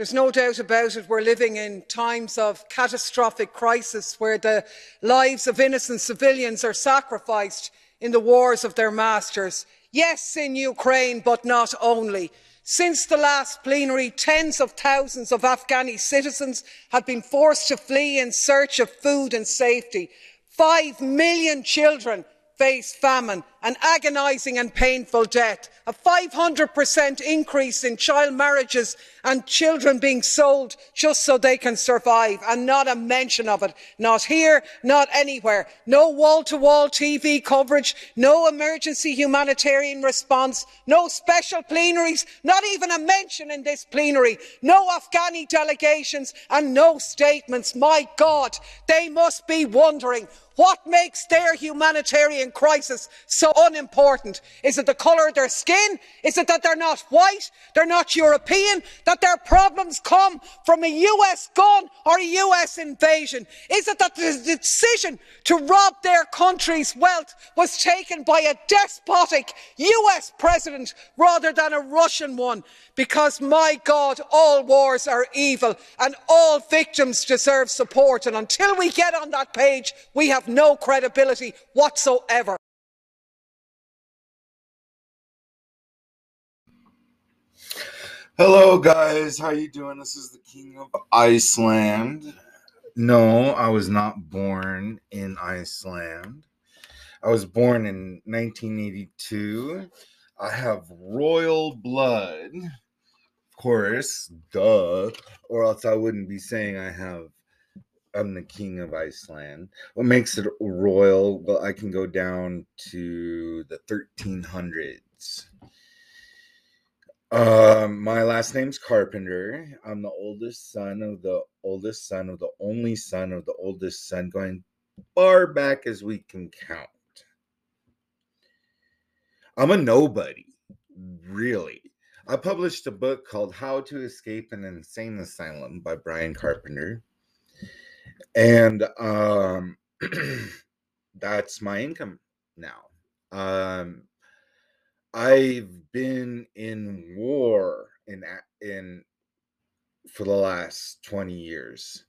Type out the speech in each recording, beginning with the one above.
There's no doubt about it. We're living in times of catastrophic crisis where the lives of innocent civilians are sacrificed in the wars of their masters. Yes, in Ukraine, but not only. Since the last plenary, tens of thousands of Afghani citizens have been forced to flee in search of food and safety. Five million children face famine and agonising and painful death a five hundred increase in child marriages and children being sold just so they can survive and not a mention of it not here not anywhere no wall to wall tv coverage no emergency humanitarian response no special plenaries not even a mention in this plenary no afghani delegations and no statements. my god they must be wondering what makes their humanitarian crisis so unimportant? is it the colour of their skin? is it that they're not white they're not european that their problems come from a us gun or a us invasion? is it that the decision to rob their country's wealth was taken by a despotic us president rather than a russian one? because my god all wars are evil and all victims deserve support and until we get on that page we have no credibility whatsoever. Hello guys, how you doing? This is the King of Iceland. No, I was not born in Iceland. I was born in 1982. I have royal blood Of course, duh, or else I wouldn't be saying I have I'm the king of Iceland. What makes it royal? Well, I can go down to the 1300s. Um, my last name's Carpenter. I'm the oldest son of the oldest son of the only son of the oldest son, going far back as we can count. I'm a nobody, really. I published a book called How to Escape an Insane Asylum by Brian Carpenter. And um, that's my income now. Um, I've been in war in in for the last 20 years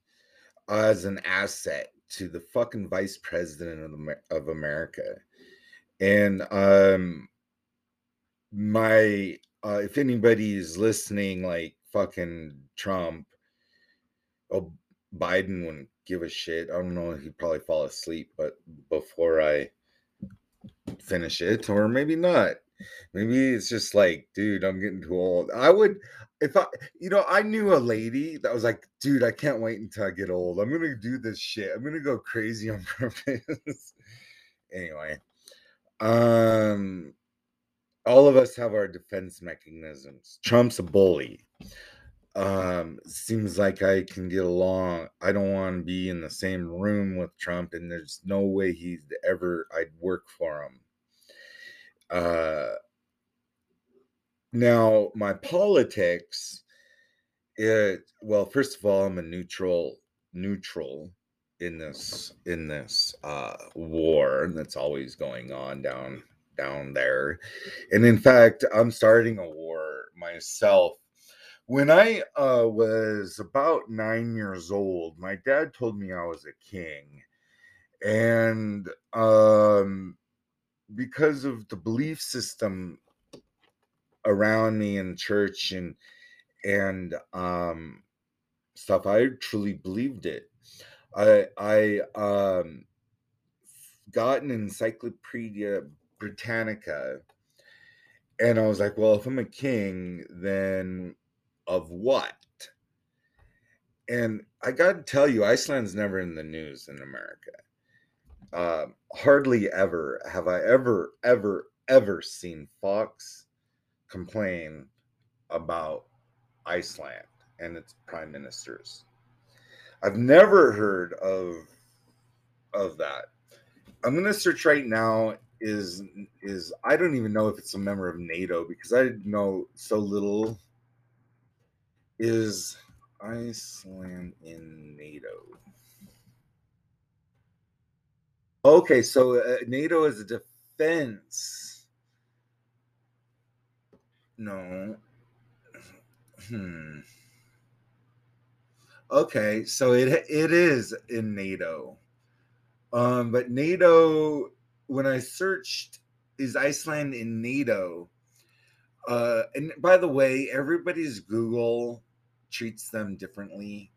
as an asset to the fucking vice president of, of America. And um my uh, if anybody's listening, like fucking Trump, oh, Biden wouldn't give a shit. I don't know. He'd probably fall asleep, but before I finish it, or maybe not. Maybe it's just like, dude, I'm getting too old. I would, if I, you know, I knew a lady that was like, dude, I can't wait until I get old. I'm gonna do this shit. I'm gonna go crazy on purpose. anyway, um, all of us have our defense mechanisms. Trump's a bully. Um, seems like I can get along. I don't want to be in the same room with Trump, and there's no way he'd ever I'd work for him. Uh, now my politics, it well, first of all, I'm a neutral neutral in this in this uh war that's always going on down down there. And in fact, I'm starting a war myself. When I uh, was about nine years old, my dad told me I was a king. And um, because of the belief system around me in church and and um, stuff, I truly believed it. I I um, got an encyclopedia Britannica. And I was like, well, if I'm a king, then of what? And I got to tell you, Iceland's never in the news in America. Uh, hardly ever have I ever, ever, ever seen Fox complain about Iceland and its prime ministers. I've never heard of of that. I'm gonna search right now is is I don't even know if it's a member of NATO because I know so little. Is Iceland in NATO? Okay, so uh, NATO is a defense. No. Hmm. Okay, so it it is in NATO. Um, but NATO, when I searched, is Iceland in NATO? Uh, and by the way, everybody's Google treats them differently.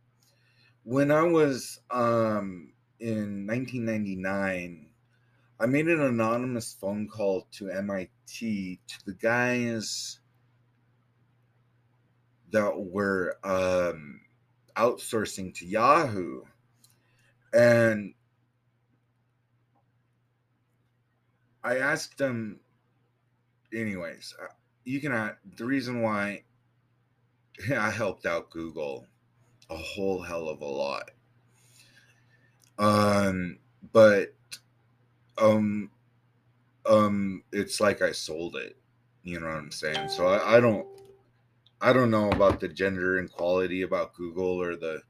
When I was um in 1999, I made an anonymous phone call to MIT to the guys that were um, outsourcing to Yahoo. And I asked them, anyways, uh, you can, the reason why I helped out Google a whole hell of a lot. Um, but um um it's like I sold it. You know what I'm saying? So I, I don't I don't know about the gender inequality about Google or the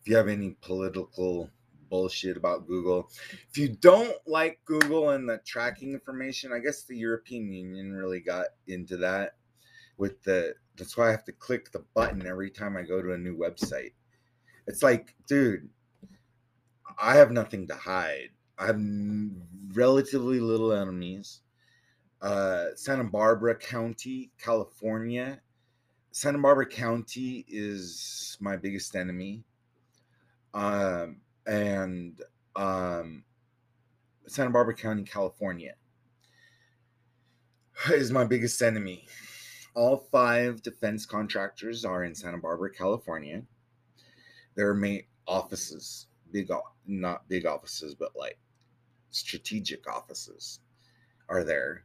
if you have any political bullshit about Google. If you don't like Google and the tracking information, I guess the European Union really got into that with the that's why I have to click the button every time I go to a new website. It's like, dude, I have nothing to hide. I have relatively little enemies. Uh, Santa Barbara County, California. Santa Barbara County is my biggest enemy. Um, and um, Santa Barbara County, California is my biggest enemy. All five defense contractors are in Santa Barbara, California. Their main offices, big, not big offices, but like strategic offices are there.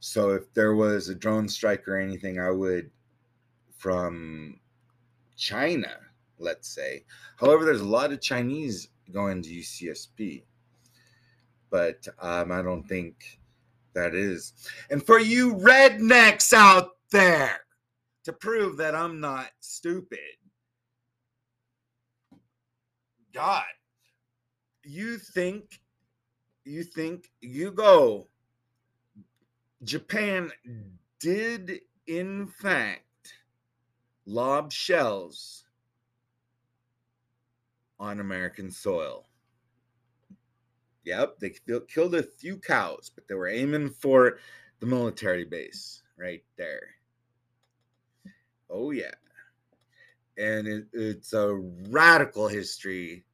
So if there was a drone strike or anything, I would from China, let's say. However, there's a lot of Chinese going to UCSB, but um, I don't think that is. And for you rednecks out there, to prove that I'm not stupid, God, you think you think you go Japan did in fact lob shells on American soil. Yep, they killed a few cows, but they were aiming for the military base right there. Oh, yeah. And it, it's a radical history.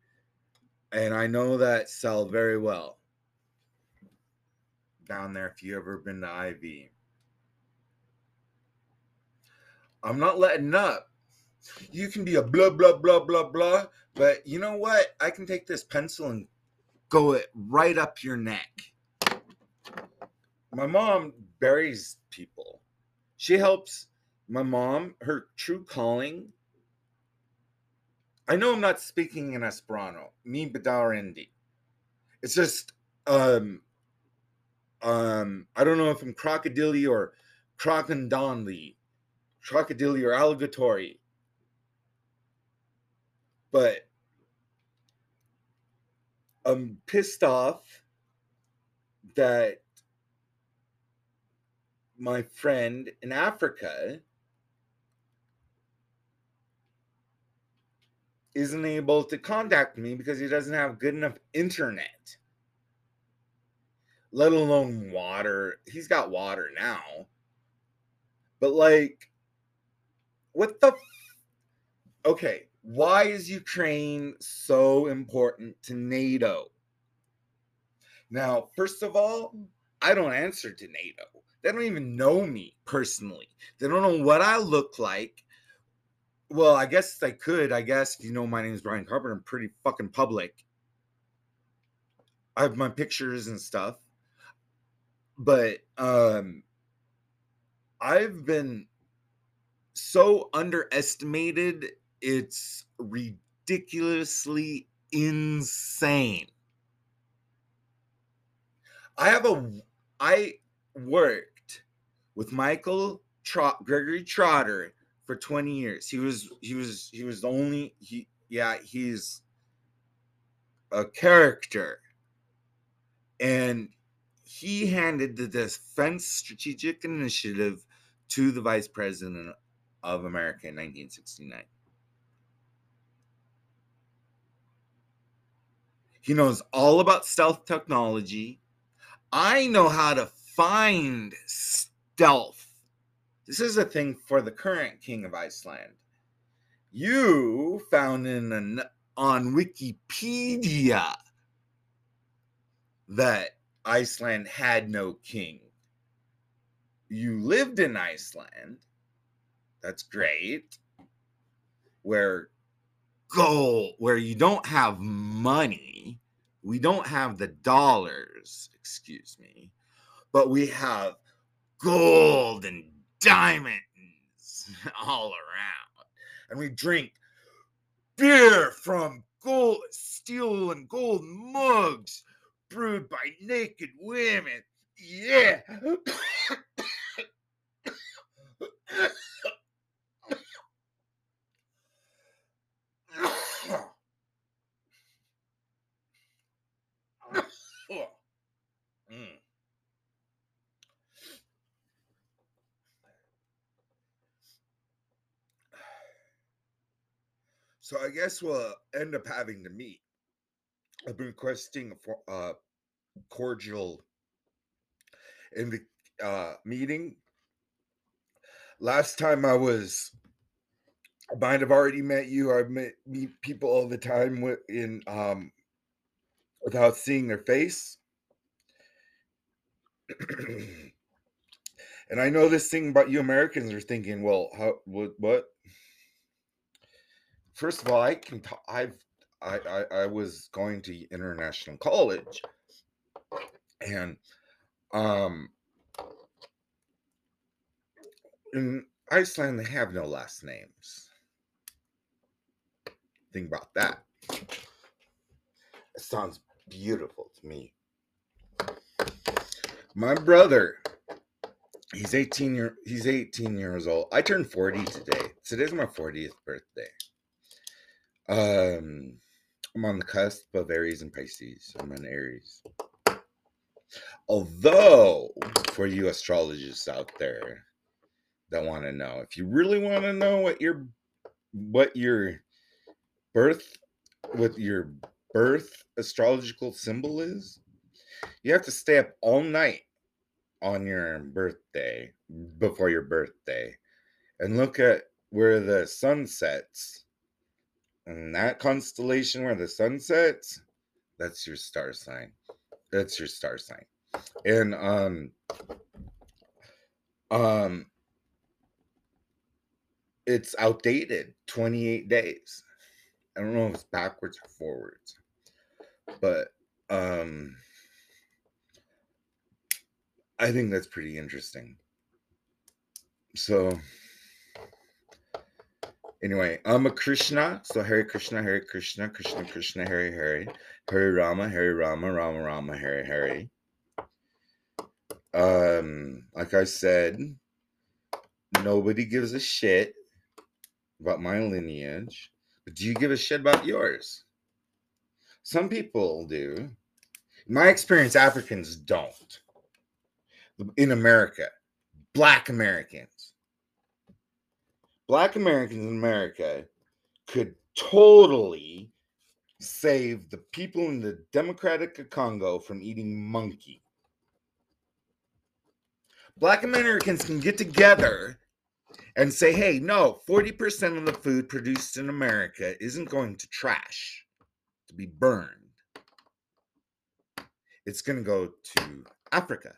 And I know that cell very well down there if you ever been to IV. I'm not letting up. You can be a blah blah blah blah blah, but you know what? I can take this pencil and go it right up your neck. My mom buries people. She helps my mom, her true calling. I know I'm not speaking in Esperanto, me Badarendi. It's just um um, I don't know if I'm crocodile or crocodonly, crocodile or alligatory, but I'm pissed off that my friend in Africa isn't able to contact me because he doesn't have good enough internet let alone water. He's got water now. But like, what the? F- okay, why is Ukraine so important to NATO? Now, first of all, I don't answer to NATO. They don't even know me personally. They don't know what I look like. Well, I guess I could. I guess you know my name is Brian Carpenter. I'm pretty fucking public. I have my pictures and stuff but um I've been so underestimated it's ridiculously insane. I have a I worked with Michael Trot Gregory Trotter for 20 years. He was he was he was the only he yeah, he's a character. And he handed the Defense Strategic Initiative to the Vice President of America in 1969. He knows all about stealth technology. I know how to find stealth this is a thing for the current king of Iceland. You found in an, on Wikipedia that Iceland had no king. You lived in Iceland. That's great. Where gold, where you don't have money, we don't have the dollars, excuse me, but we have gold and diamonds all around. And we drink beer from gold, steel and gold mugs brewed by naked women. Yeah. Mm. So I guess we'll end up having to meet. I've been requesting a uh, cordial in the uh, meeting. Last time I was, I might have already met you. I met meet people all the time with, in um, without seeing their face. and I know this thing about you Americans are thinking, well, how what what? First of all, I can I've I, I I was going to international college and um in Iceland they have no last names. Think about that. It sounds beautiful to me. My brother, he's 18 year he's 18 years old. I turned 40 today. Today's my 40th birthday. Um I'm on the cusp of Aries and Pisces. I'm an Aries. Although, for you astrologists out there that want to know, if you really want to know what your what your birth what your birth astrological symbol is, you have to stay up all night on your birthday before your birthday and look at where the sun sets. And that constellation where the sun sets, that's your star sign. That's your star sign. And um um it's outdated 28 days. I don't know if it's backwards or forwards. But um I think that's pretty interesting. So anyway, I'm a Krishna. So Hare Krishna, Hare Krishna, Krishna Krishna, Hare Hare, Hare Rama, Hare Rama, Rama Rama, Hare Hare. Um, like I said, nobody gives a shit about my lineage. But do you give a shit about yours? Some people do. In my experience, Africans don't. In America, black Americans. Black Americans in America could totally save the people in the Democratic Congo from eating monkey. Black Americans can get together and say, hey, no, 40% of the food produced in America isn't going to trash to be burned. It's going to go to Africa.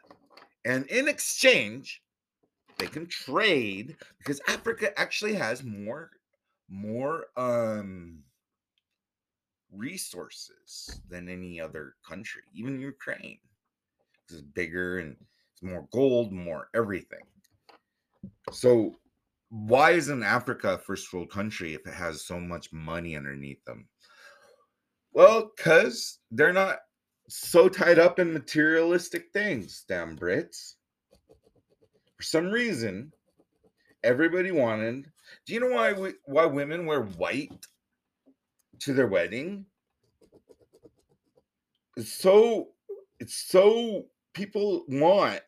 And in exchange, they can trade because Africa actually has more more um resources than any other country, even Ukraine. It's bigger and it's more gold, more everything. So why isn't Africa a first world country if it has so much money underneath them? Well, because they're not so tied up in materialistic things, damn Brits. For some reason, everybody wanted. Do you know why we, why women wear white to their wedding? It's so it's so people want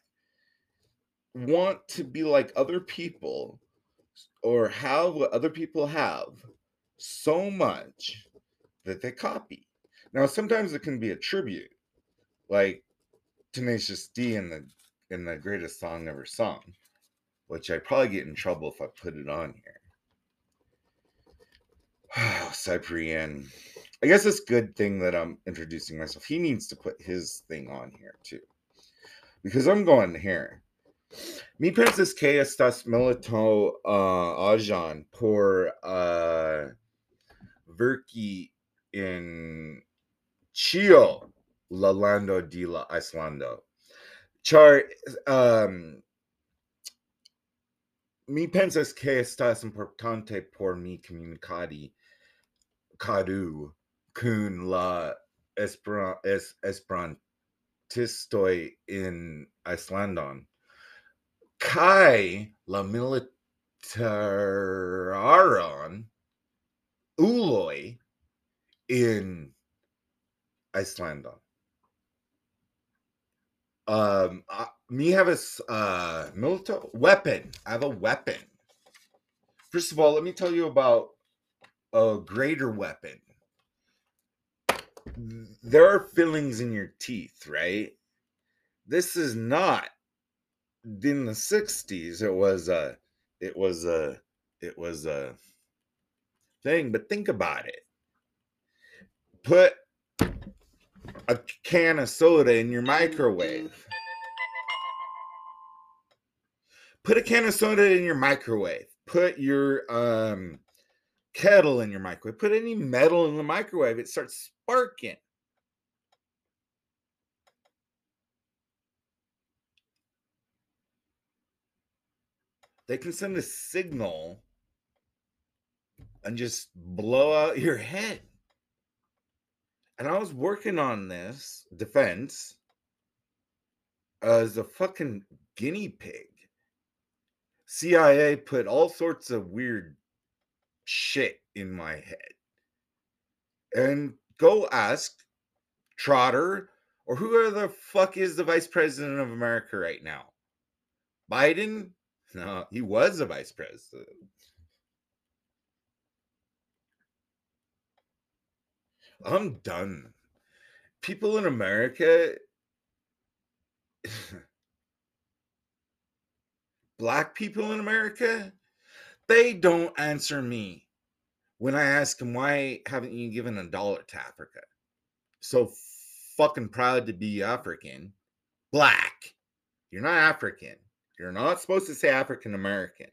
want to be like other people or have what other people have so much that they copy. Now, sometimes it can be a tribute, like Tenacious D and the in the greatest song ever sung, which I probably get in trouble if I put it on here. Oh, Cyprian. I guess it's a good thing that I'm introducing myself. He needs to put his thing on here too. Because I'm going here. Mi pensas que estas milito uh, ajan por uh, verki in Chio la lando di la Islando. Char um, mi pensas que estas importante por mi comunicadi cadu kun la esperan, es, esperantistoi in Islandon. Kai la militararon uloi in Icelandon. Um, me have a uh, military weapon. I have a weapon. First of all, let me tell you about a greater weapon. There are fillings in your teeth, right? This is not in the 60s. It was a it was a it was a thing, but think about it. Put a can of soda in your microwave. Put a can of soda in your microwave. Put your um kettle in your microwave. Put any metal in the microwave, it starts sparking. They can send a signal and just blow out your head. And I was working on this defense as a fucking guinea pig. CIA put all sorts of weird shit in my head. And go ask Trotter or whoever the fuck is the vice president of America right now. Biden? No, he was a vice president. I'm done. People in America black people in America, they don't answer me when I ask them why haven't you given a dollar to Africa? So fucking proud to be African. Black. You're not African. You're not supposed to say African American.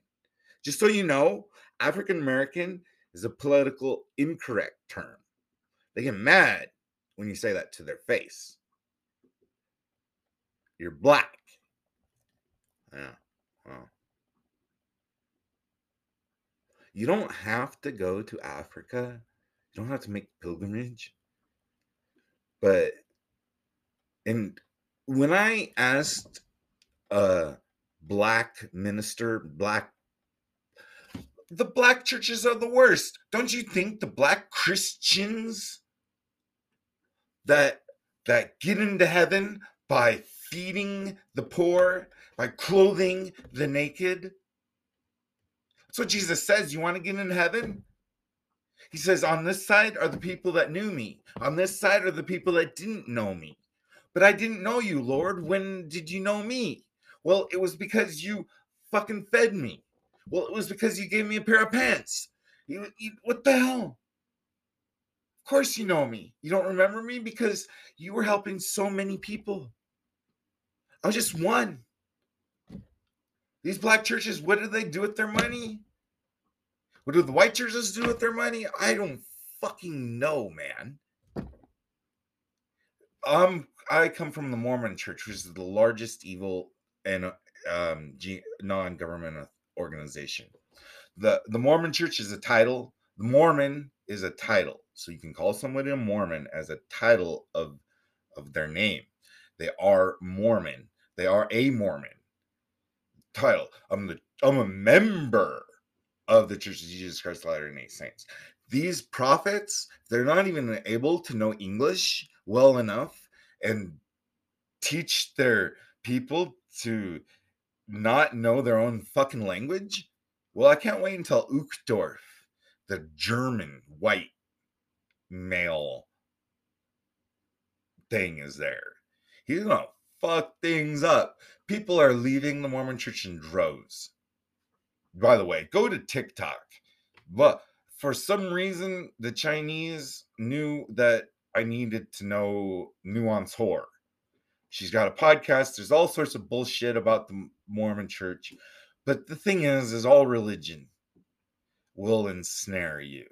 Just so you know, African American is a political incorrect term. They get mad when you say that to their face. You're black. Yeah. Well. You don't have to go to Africa. You don't have to make pilgrimage. But and when I asked a black minister, black the black churches are the worst. Don't you think the black Christians that that get into heaven by feeding the poor, by clothing the naked. That's what Jesus says. You want to get in heaven? He says, On this side are the people that knew me, on this side are the people that didn't know me. But I didn't know you, Lord. When did you know me? Well, it was because you fucking fed me. Well, it was because you gave me a pair of pants. You, you, what the hell? Course you know me. You don't remember me because you were helping so many people. I was just one. These black churches, what do they do with their money? What do the white churches do with their money? I don't fucking know, man. Um, I come from the Mormon Church, which is the largest evil and um, non-government organization. the The Mormon Church is a title. The Mormon is a title. So you can call somebody a Mormon as a title of of their name. They are Mormon. They are a Mormon. Title. I'm the I'm a member of the Church of Jesus Christ of Latter-day Saints. These prophets, they're not even able to know English well enough and teach their people to not know their own fucking language. Well, I can't wait until Uchtdorf, the German white male thing is there. He's gonna fuck things up. People are leaving the Mormon church in droves. By the way, go to TikTok. But for some reason, the Chinese knew that I needed to know Nuance Whore. She's got a podcast. There's all sorts of bullshit about the Mormon church. But the thing is, is all religion will ensnare you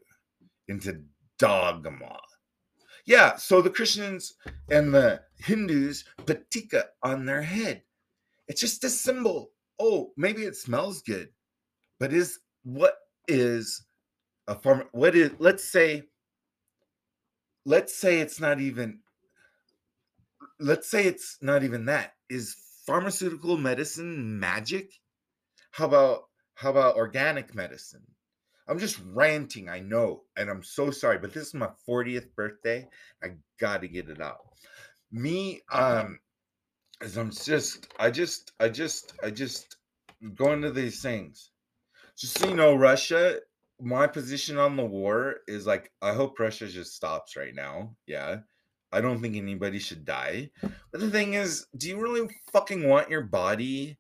into dogma. Yeah, so the Christians and the Hindus put tika on their head. It's just a symbol. Oh, maybe it smells good, but is what is a farm? What is? Let's say. Let's say it's not even. Let's say it's not even that. Is pharmaceutical medicine magic? How about how about organic medicine? I'm just ranting, I know, and I'm so sorry, but this is my 40th birthday. I got to get it out. Me, um, as I'm just, I just, I just, I just go into these things. Just so you know, Russia, my position on the war is like, I hope Russia just stops right now. Yeah. I don't think anybody should die. But the thing is, do you really fucking want your body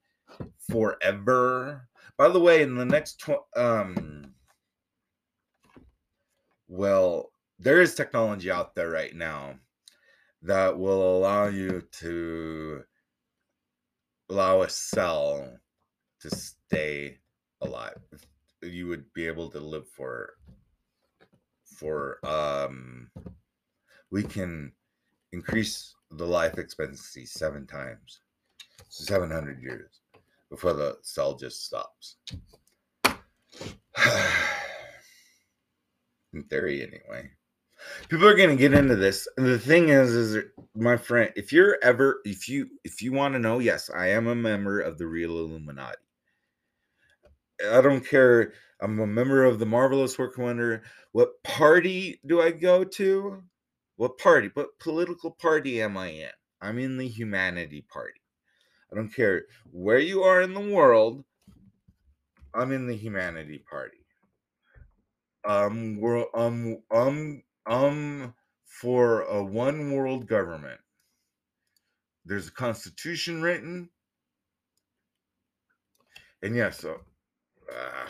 forever? By the way, in the next tw- um well, there is technology out there right now that will allow you to allow a cell to stay alive. You would be able to live for for um we can increase the life expectancy seven times. 700 years before the cell just stops. in theory anyway. People are going to get into this. And the thing is is my friend if you're ever if you if you want to know yes i am a member of the real illuminati. I don't care i'm a member of the marvelous work wonder. What party do i go to? What party? What political party am i in? I'm in the humanity party. I don't care where you are in the world i'm in the humanity party um we're um um um for a one world government. There's a constitution written. And yeah so uh,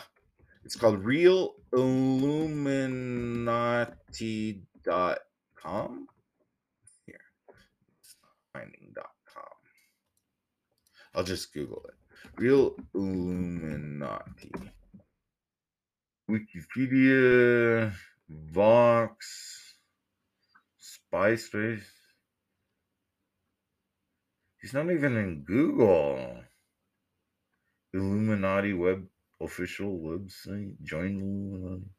it's called real illuminati.com here finding.com i'll just google it. Real illuminati Wikipedia, Vox, Spyspace. He's not even in Google. Illuminati web official website. Join Illuminati.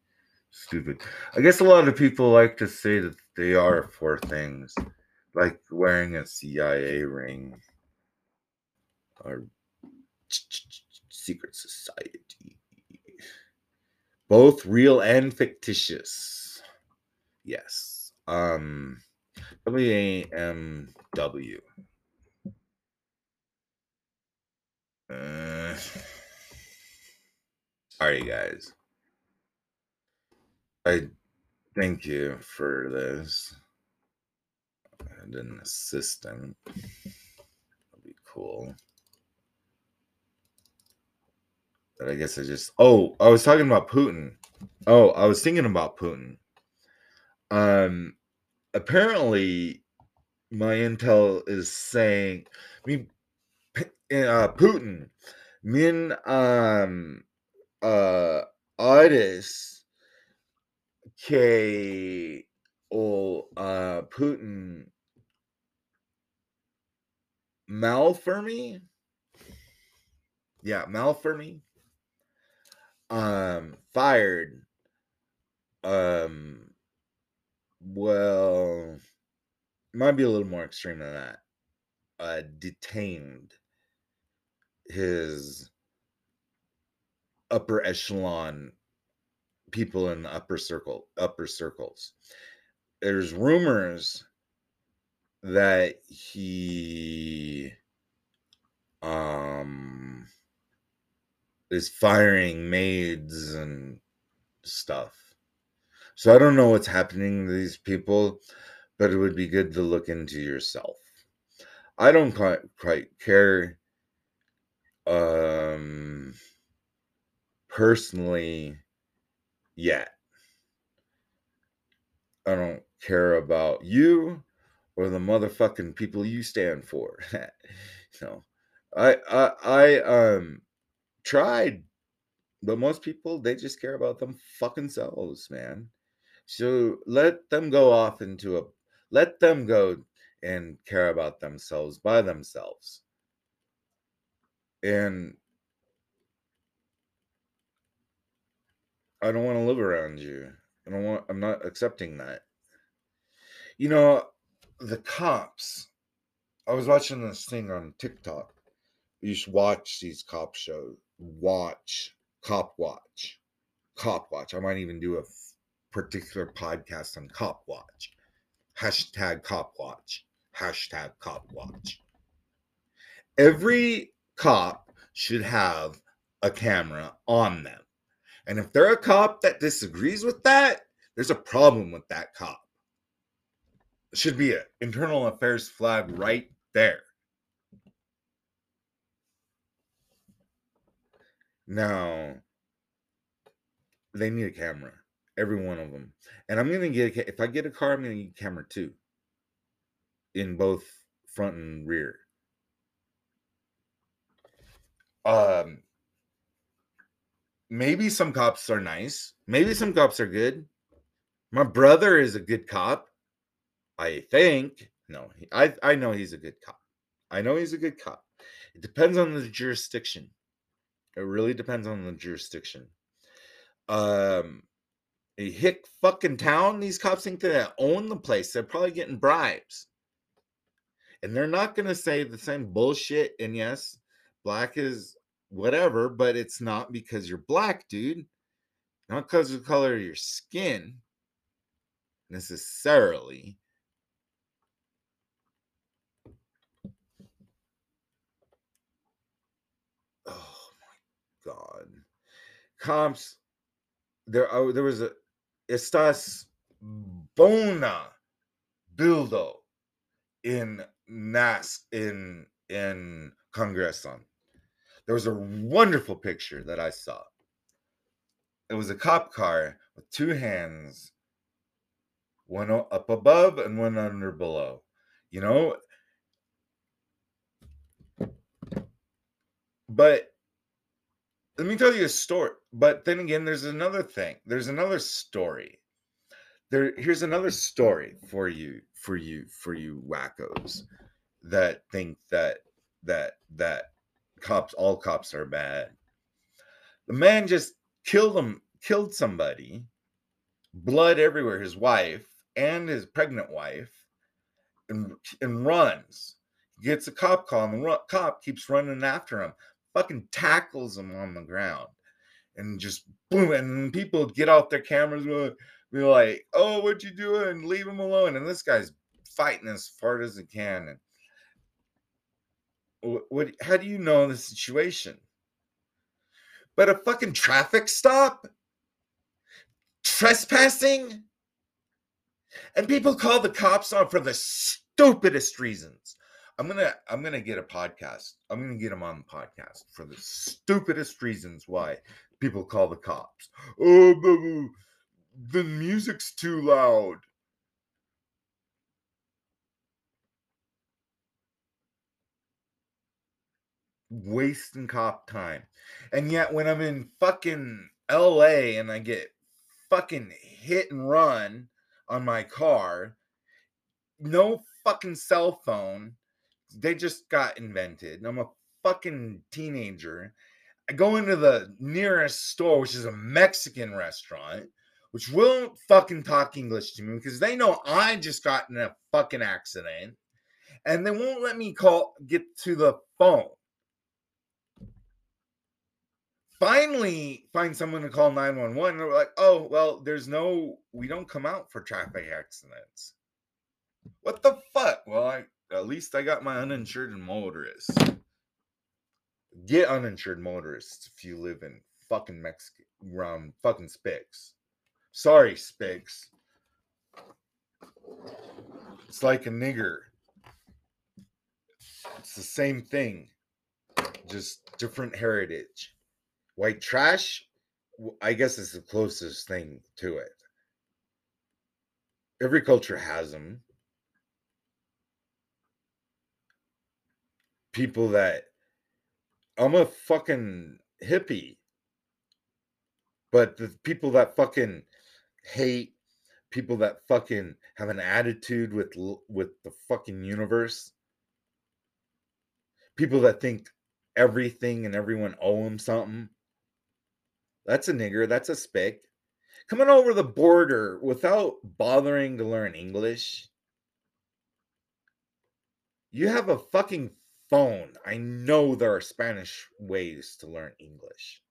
Stupid. I guess a lot of people like to say that they are for things, like wearing a CIA ring or secret society both real and fictitious. Yes. Um WAMW. Uh, sorry, guys. I thank you for this. And an assistant. That'd be cool. I guess I just oh, I was talking about Putin. Oh, I was thinking about Putin. Um apparently my intel is saying I mean uh Putin min um uh artists K or uh Putin Malfermi yeah Malfermi um fired um well might be a little more extreme than that uh detained his upper echelon people in the upper circle upper circles. There's rumors that he um is firing maids and stuff. So I don't know what's happening to these people, but it would be good to look into yourself. I don't quite, quite care um personally yet. I don't care about you or the motherfucking people you stand for. so I I I um tried, but most people they just care about them fucking selves, man. So let them go off into a let them go and care about themselves by themselves. And I don't want to live around you. I don't want I'm not accepting that. You know, the cops. I was watching this thing on TikTok. You should watch these cop shows. Watch Cop Watch. Cop Watch. I might even do a particular podcast on Cop Watch. Hashtag Cop Watch. Hashtag Cop Watch. Every cop should have a camera on them. And if they're a cop that disagrees with that, there's a problem with that cop. It should be an internal affairs flag right there. Now, they need a camera, every one of them. And I'm gonna get a, if I get a car, I'm gonna get a camera too, in both front and rear. Um, maybe some cops are nice. Maybe some cops are good. My brother is a good cop. I think. No, I I know he's a good cop. I know he's a good cop. It depends on the jurisdiction. It really depends on the jurisdiction. Um, a hick fucking town. These cops think they own the place. They're probably getting bribes, and they're not gonna say the same bullshit. And yes, black is whatever, but it's not because you're black, dude. Not because of the color of your skin necessarily. Oh my god. Comps there oh, there was a estás bona bildo in NAS in in Congresson. There was a wonderful picture that I saw. It was a cop car with two hands, one up above and one under below. You know, but let me tell you a story. But then again, there's another thing. There's another story. There, here's another mm. story for you, for you, for you wackos that think that that that cops, all cops are bad. The man just killed him, killed somebody, blood everywhere, his wife and his pregnant wife, and, and runs. He gets a cop call, and the cop keeps running after him, fucking tackles him on the ground, and just boom. And people get out their cameras, be like, "Oh, what you doing? Leave him alone!" And this guy's fighting as hard as he can, and what, how do you know the situation? But a fucking traffic stop? Trespassing? And people call the cops on for the stupidest reasons. I'm gonna I'm gonna get a podcast. I'm gonna get them on the podcast for the stupidest reasons why people call the cops. Oh, the, music's too loud. wasting cop time. And yet when I'm in fucking LA and I get fucking hit and run on my car, no fucking cell phone. They just got invented. I'm a fucking teenager. I go into the nearest store, which is a Mexican restaurant, which won't fucking talk English to me because they know I just got in a fucking accident. And they won't let me call get to the phone. Finally find someone to call 911 and they're like oh well there's no we don't come out for traffic accidents. What the fuck? Well i at least i got my uninsured motorists get uninsured motorists if you live in fucking mexico around um, fucking spicks sorry spicks It's like a nigger. It's the same thing, just different heritage. White trash, I guess, is the closest thing to it. Every culture has them. People that I'm a fucking hippie, but the people that fucking hate people that fucking have an attitude with with the fucking universe. People that think everything and everyone owe them something. That's a nigger that's a spick. Coming over the border without bothering to learn english. You have a fucking phone i know there are spanish ways to learn english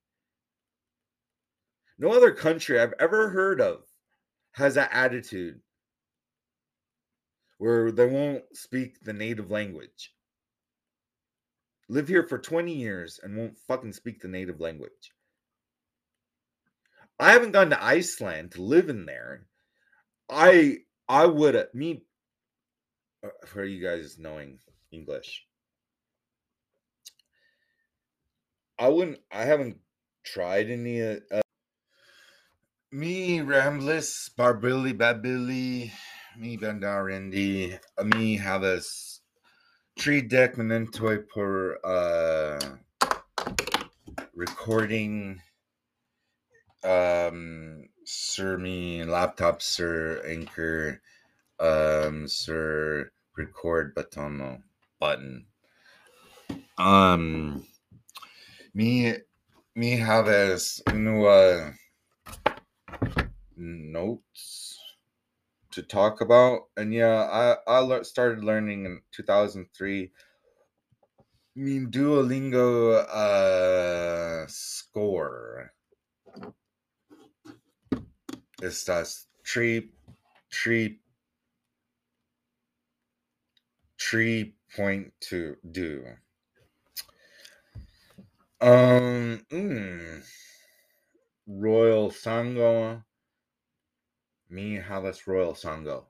no other country i've ever heard of has that attitude where they won't speak the native language. Live here for 20 years and won't fucking speak the native language. I haven't gone to Iceland to live in there. I I would me uh, for you guys knowing English. I wouldn't I haven't tried any uh, me Rambless, Barbilly, Babilly, me Bandarendi, me Havas, Tree Deck Menentoi per uh recording. Um sir me laptop sir anchor um sir record button button. Um me me have as no uh notes to talk about. And yeah, I I le- started learning in 2003. I mean Duolingo uh score. Estas tree tree tree point to do. Um mm, Royal Sango Mi havas royal sango.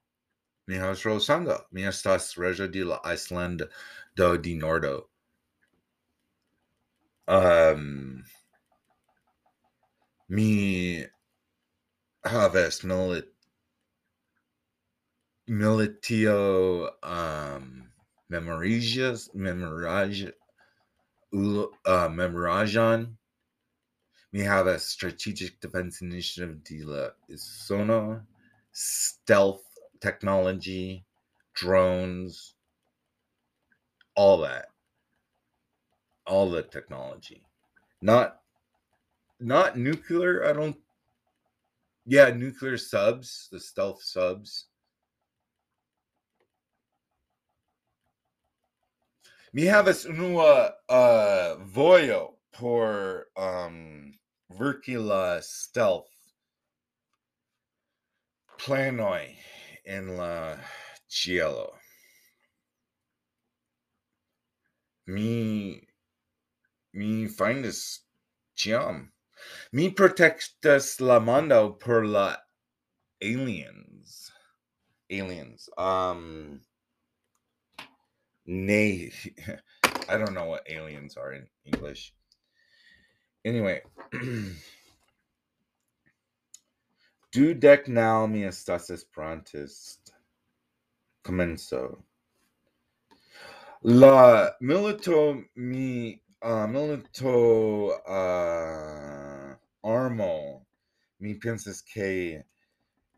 Mi havas royal sango. Mi estas reĝo de la Iceland do di Nordo. Um, mi havas milit militio um memorigas memorage uh memorajan we have a strategic defense initiative de la Isono, stealth technology, drones, all that. All the technology. Not not nuclear, I don't yeah, nuclear subs, the stealth subs. mi havas unua uh, vojo por um, verki la stealth planoi en la cielo. Mi mi findis ciam. Mi protectas la mondo per la aliens. Aliens. Um nay I don't know what aliens are in English. Anyway, dudek now mi estas esperantist. Comenzo. La milito mi uh, milito uh, armo mi pensas que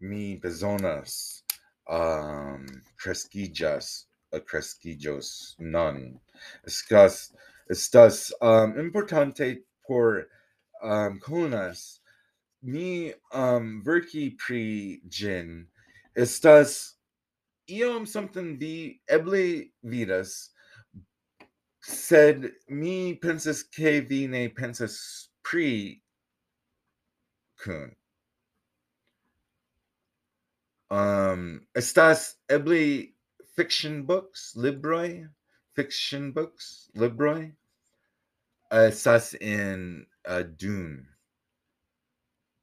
mi bezonas um, cresquillas crescigios non. Estas, estas um, importante por um, conas mi um, verki pri gin estas iom something vi eble vidas sed mi pensas ke vi ne pensas pri kun. Um estas eble fiction books libroi fiction books libroi Estas in uh, Dune.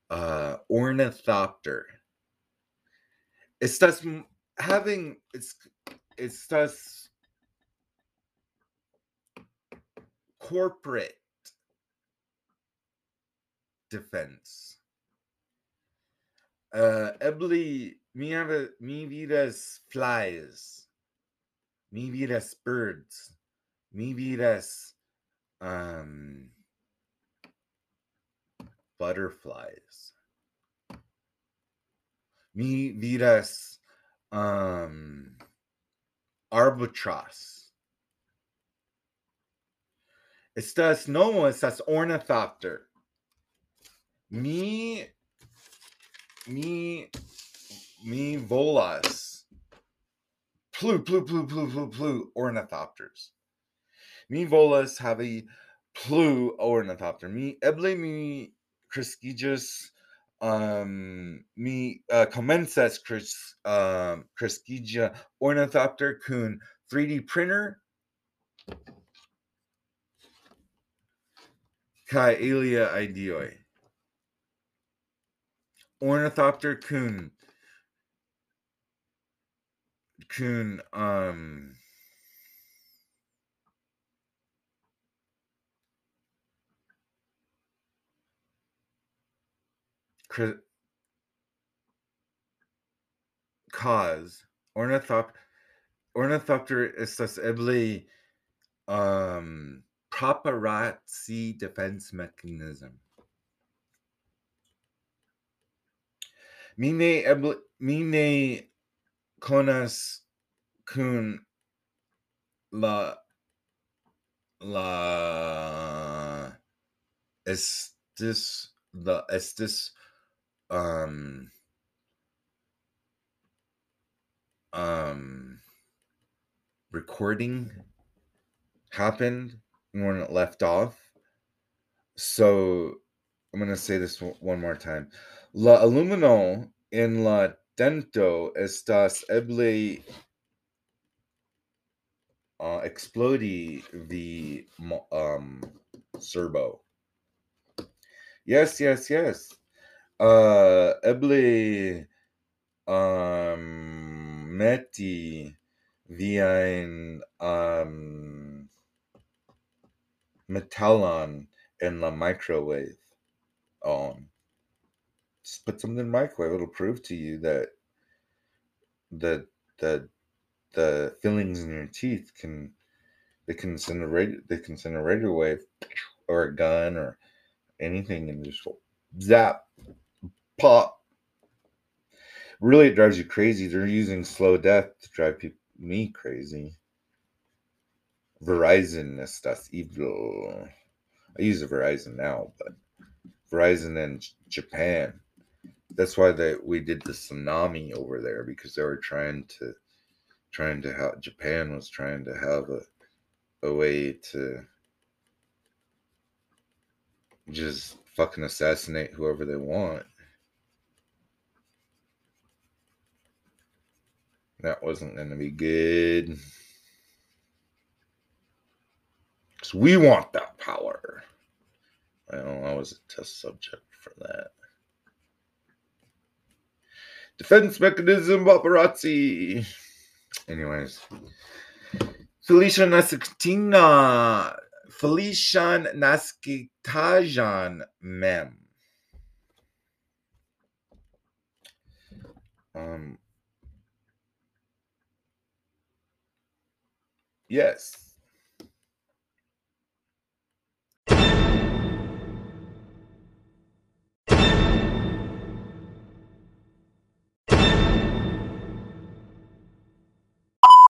Uh, ornithopter. Estas having it's it's just corporate defense. Uh, Ebly, mi, mi vidas flies, mi vidas birds, mi vidas um, butterflies, mi vidas um, arbitras. Estás no, estás ornithopter. Mi, mi, mi volas. Plu, plu, plu, plu, plu, plu, ornithopters. Mi volas have a plu ornithopter. Mi eble mi crescigas um mi uh, comenzas cres, um ornithopter kun 3D printer kai alia ideoi. Ornithopter kun kun um cause ornithop ornithopter estas eble um paparazzi defense mechanism mi ne eble mi ne konas kun la la estis the estis um um recording happened when it left off. So i'm going to say this one more time la alumino en la dento estas eble uh, explodi the um serbo. Yes yes yes. Uh eble um meti viain um metallon in la microwave on just put something in the microwave it'll prove to you that the the the fillings in your teeth can they can send a radio they can send a radio wave or a gun or anything and just zap pop. Really, it drives you crazy. They're using slow death to drive people, me crazy. Verizon is stuff evil. I use a Verizon now, but Verizon in Japan. That's why they we did the tsunami over there because they were trying to trying to have Japan was trying to have a a way to just fucking assassinate whoever they want. That wasn't going to be good. Because we want that power. Well, I was a test subject for that. Defense mechanism paparazzi. Anyways. Felicia Nasatina. Felician Naskitajan Mem. Um, yes.